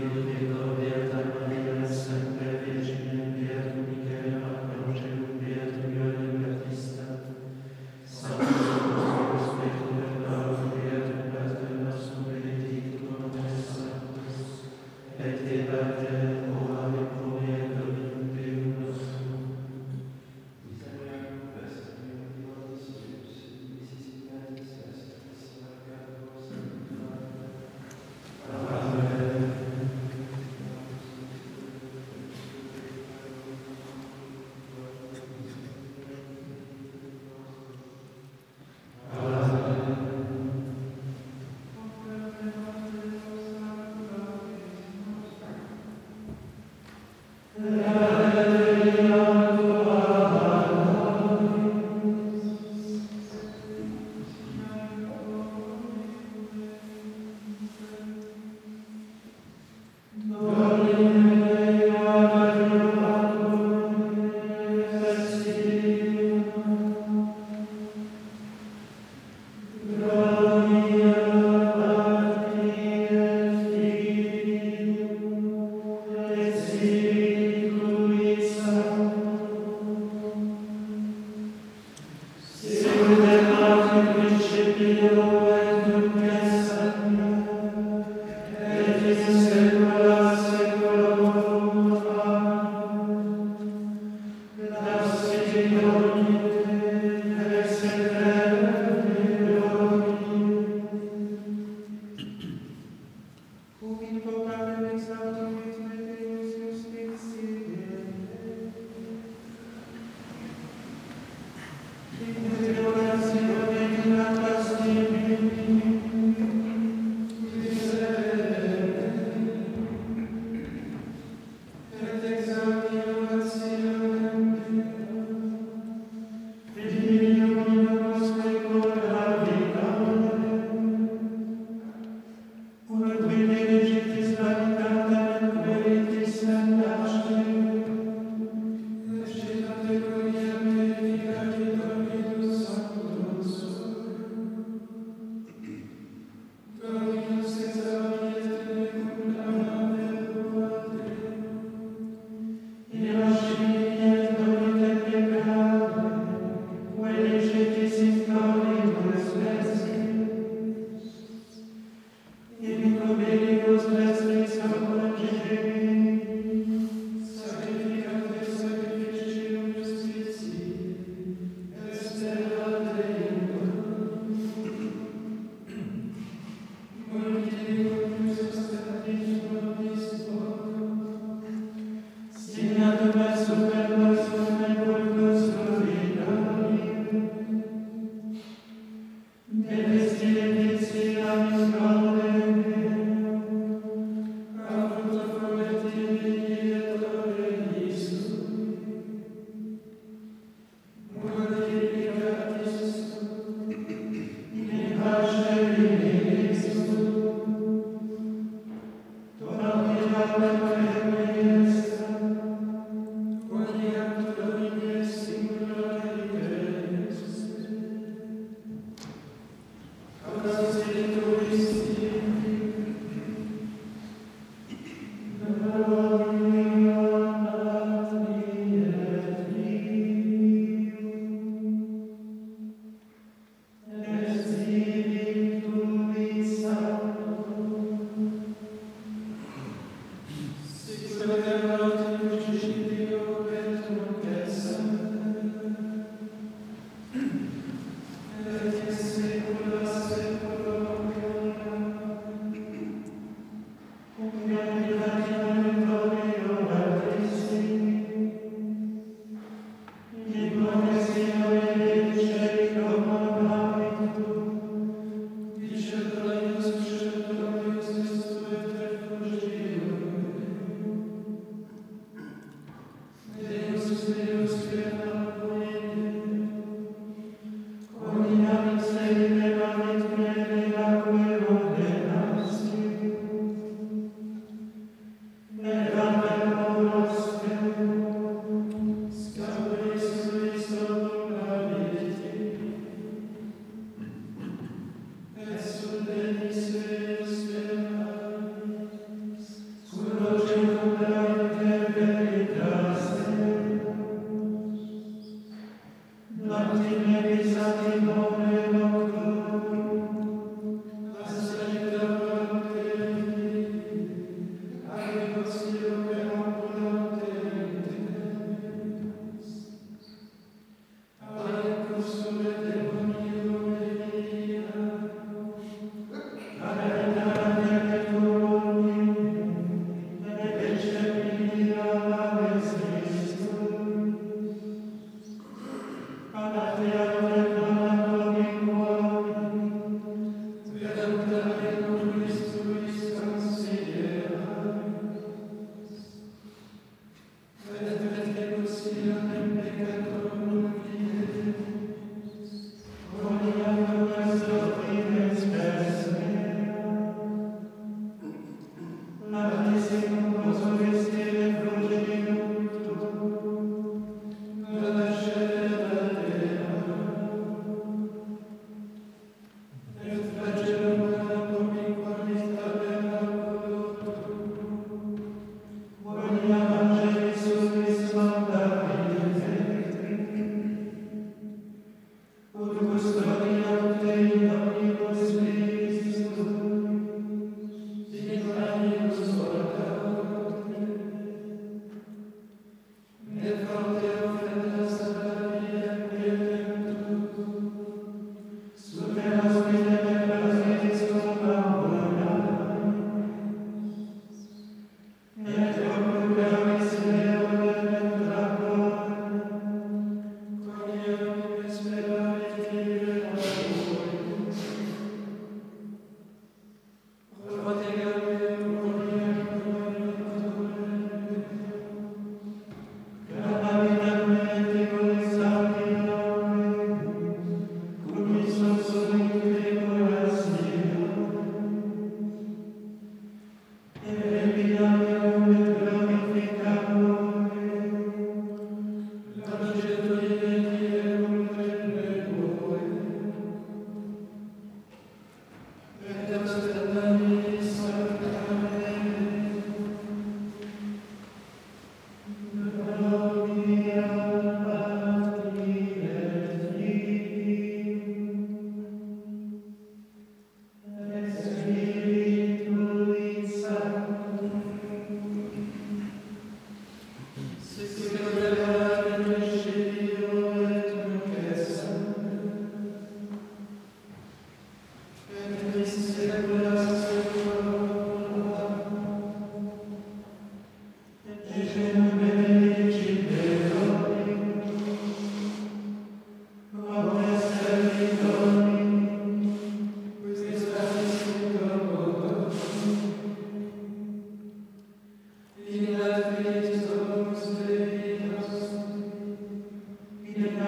Amen.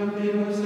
meu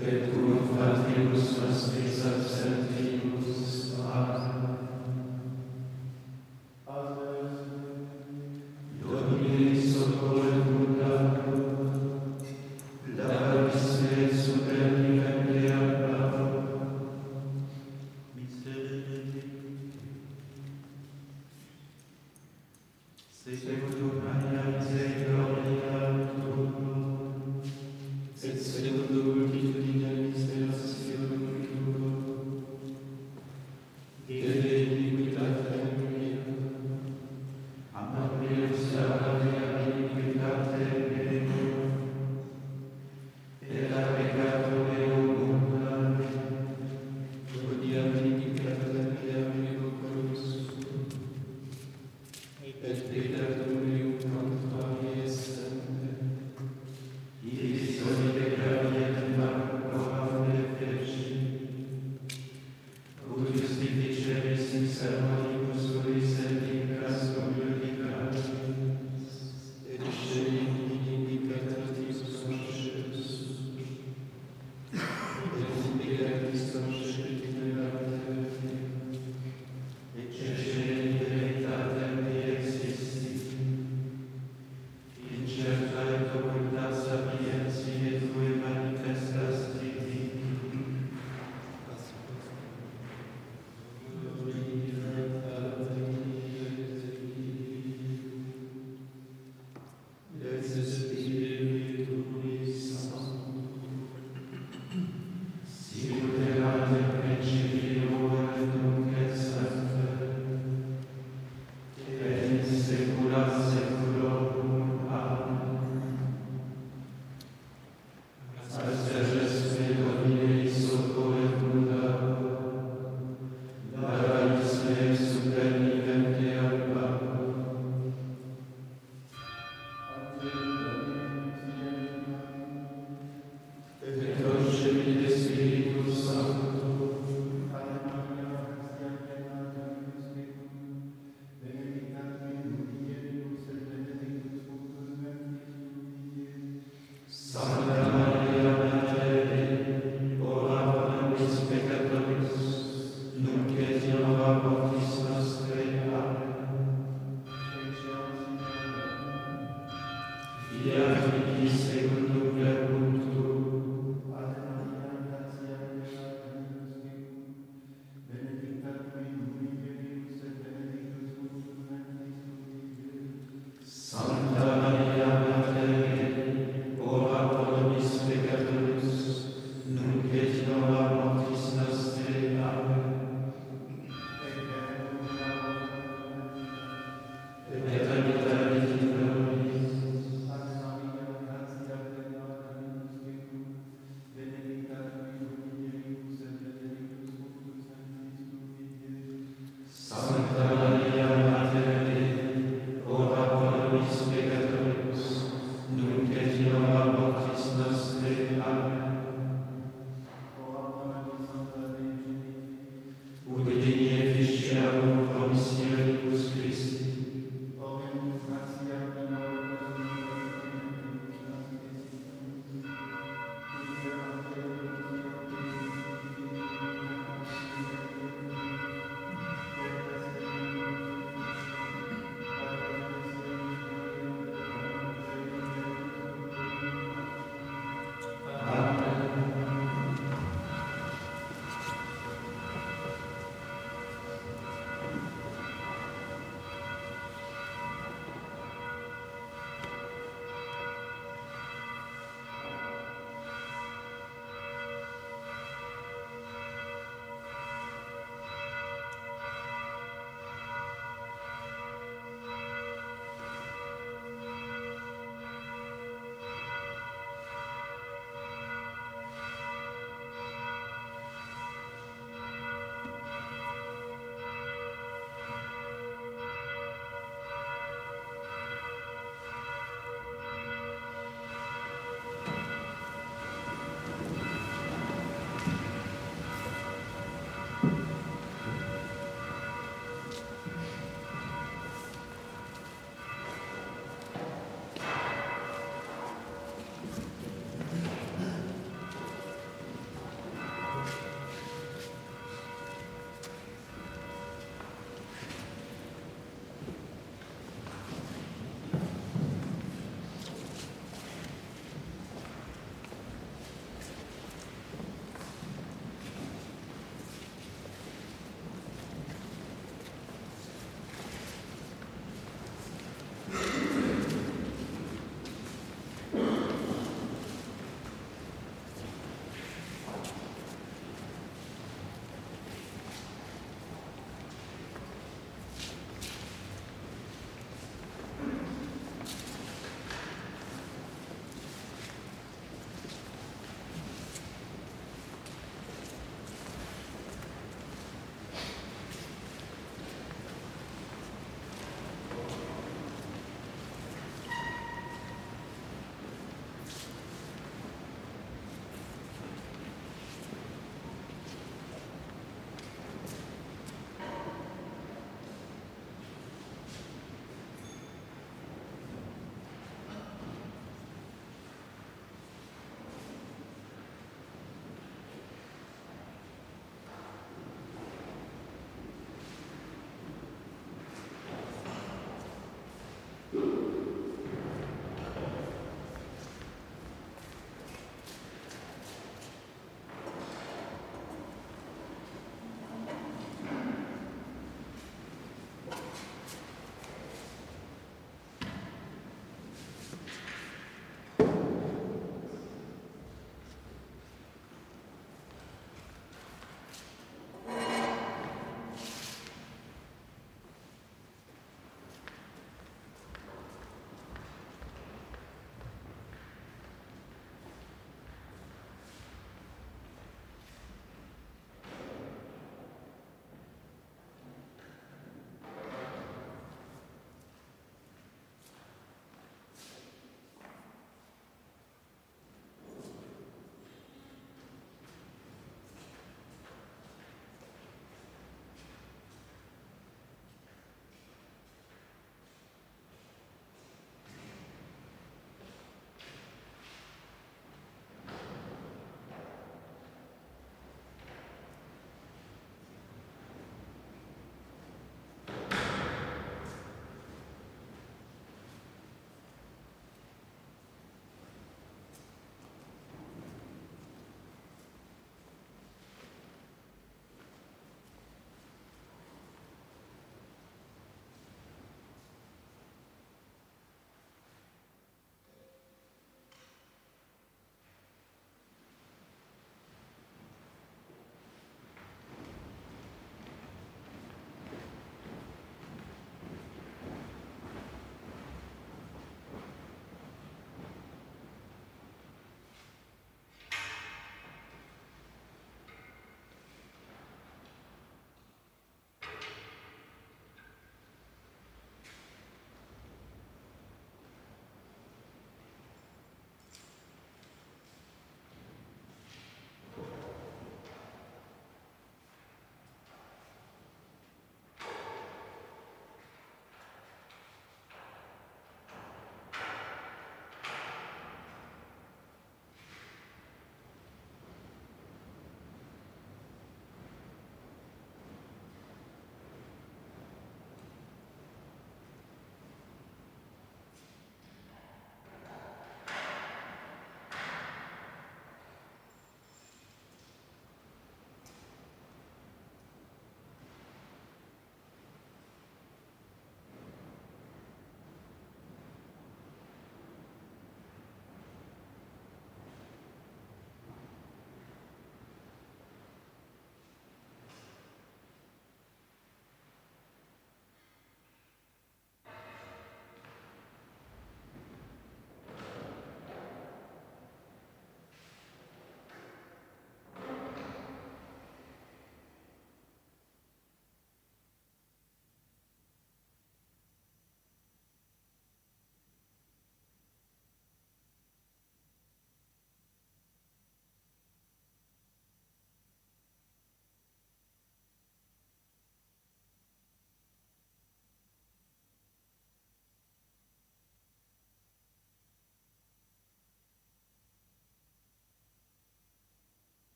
de tu fatinus nostris absentimus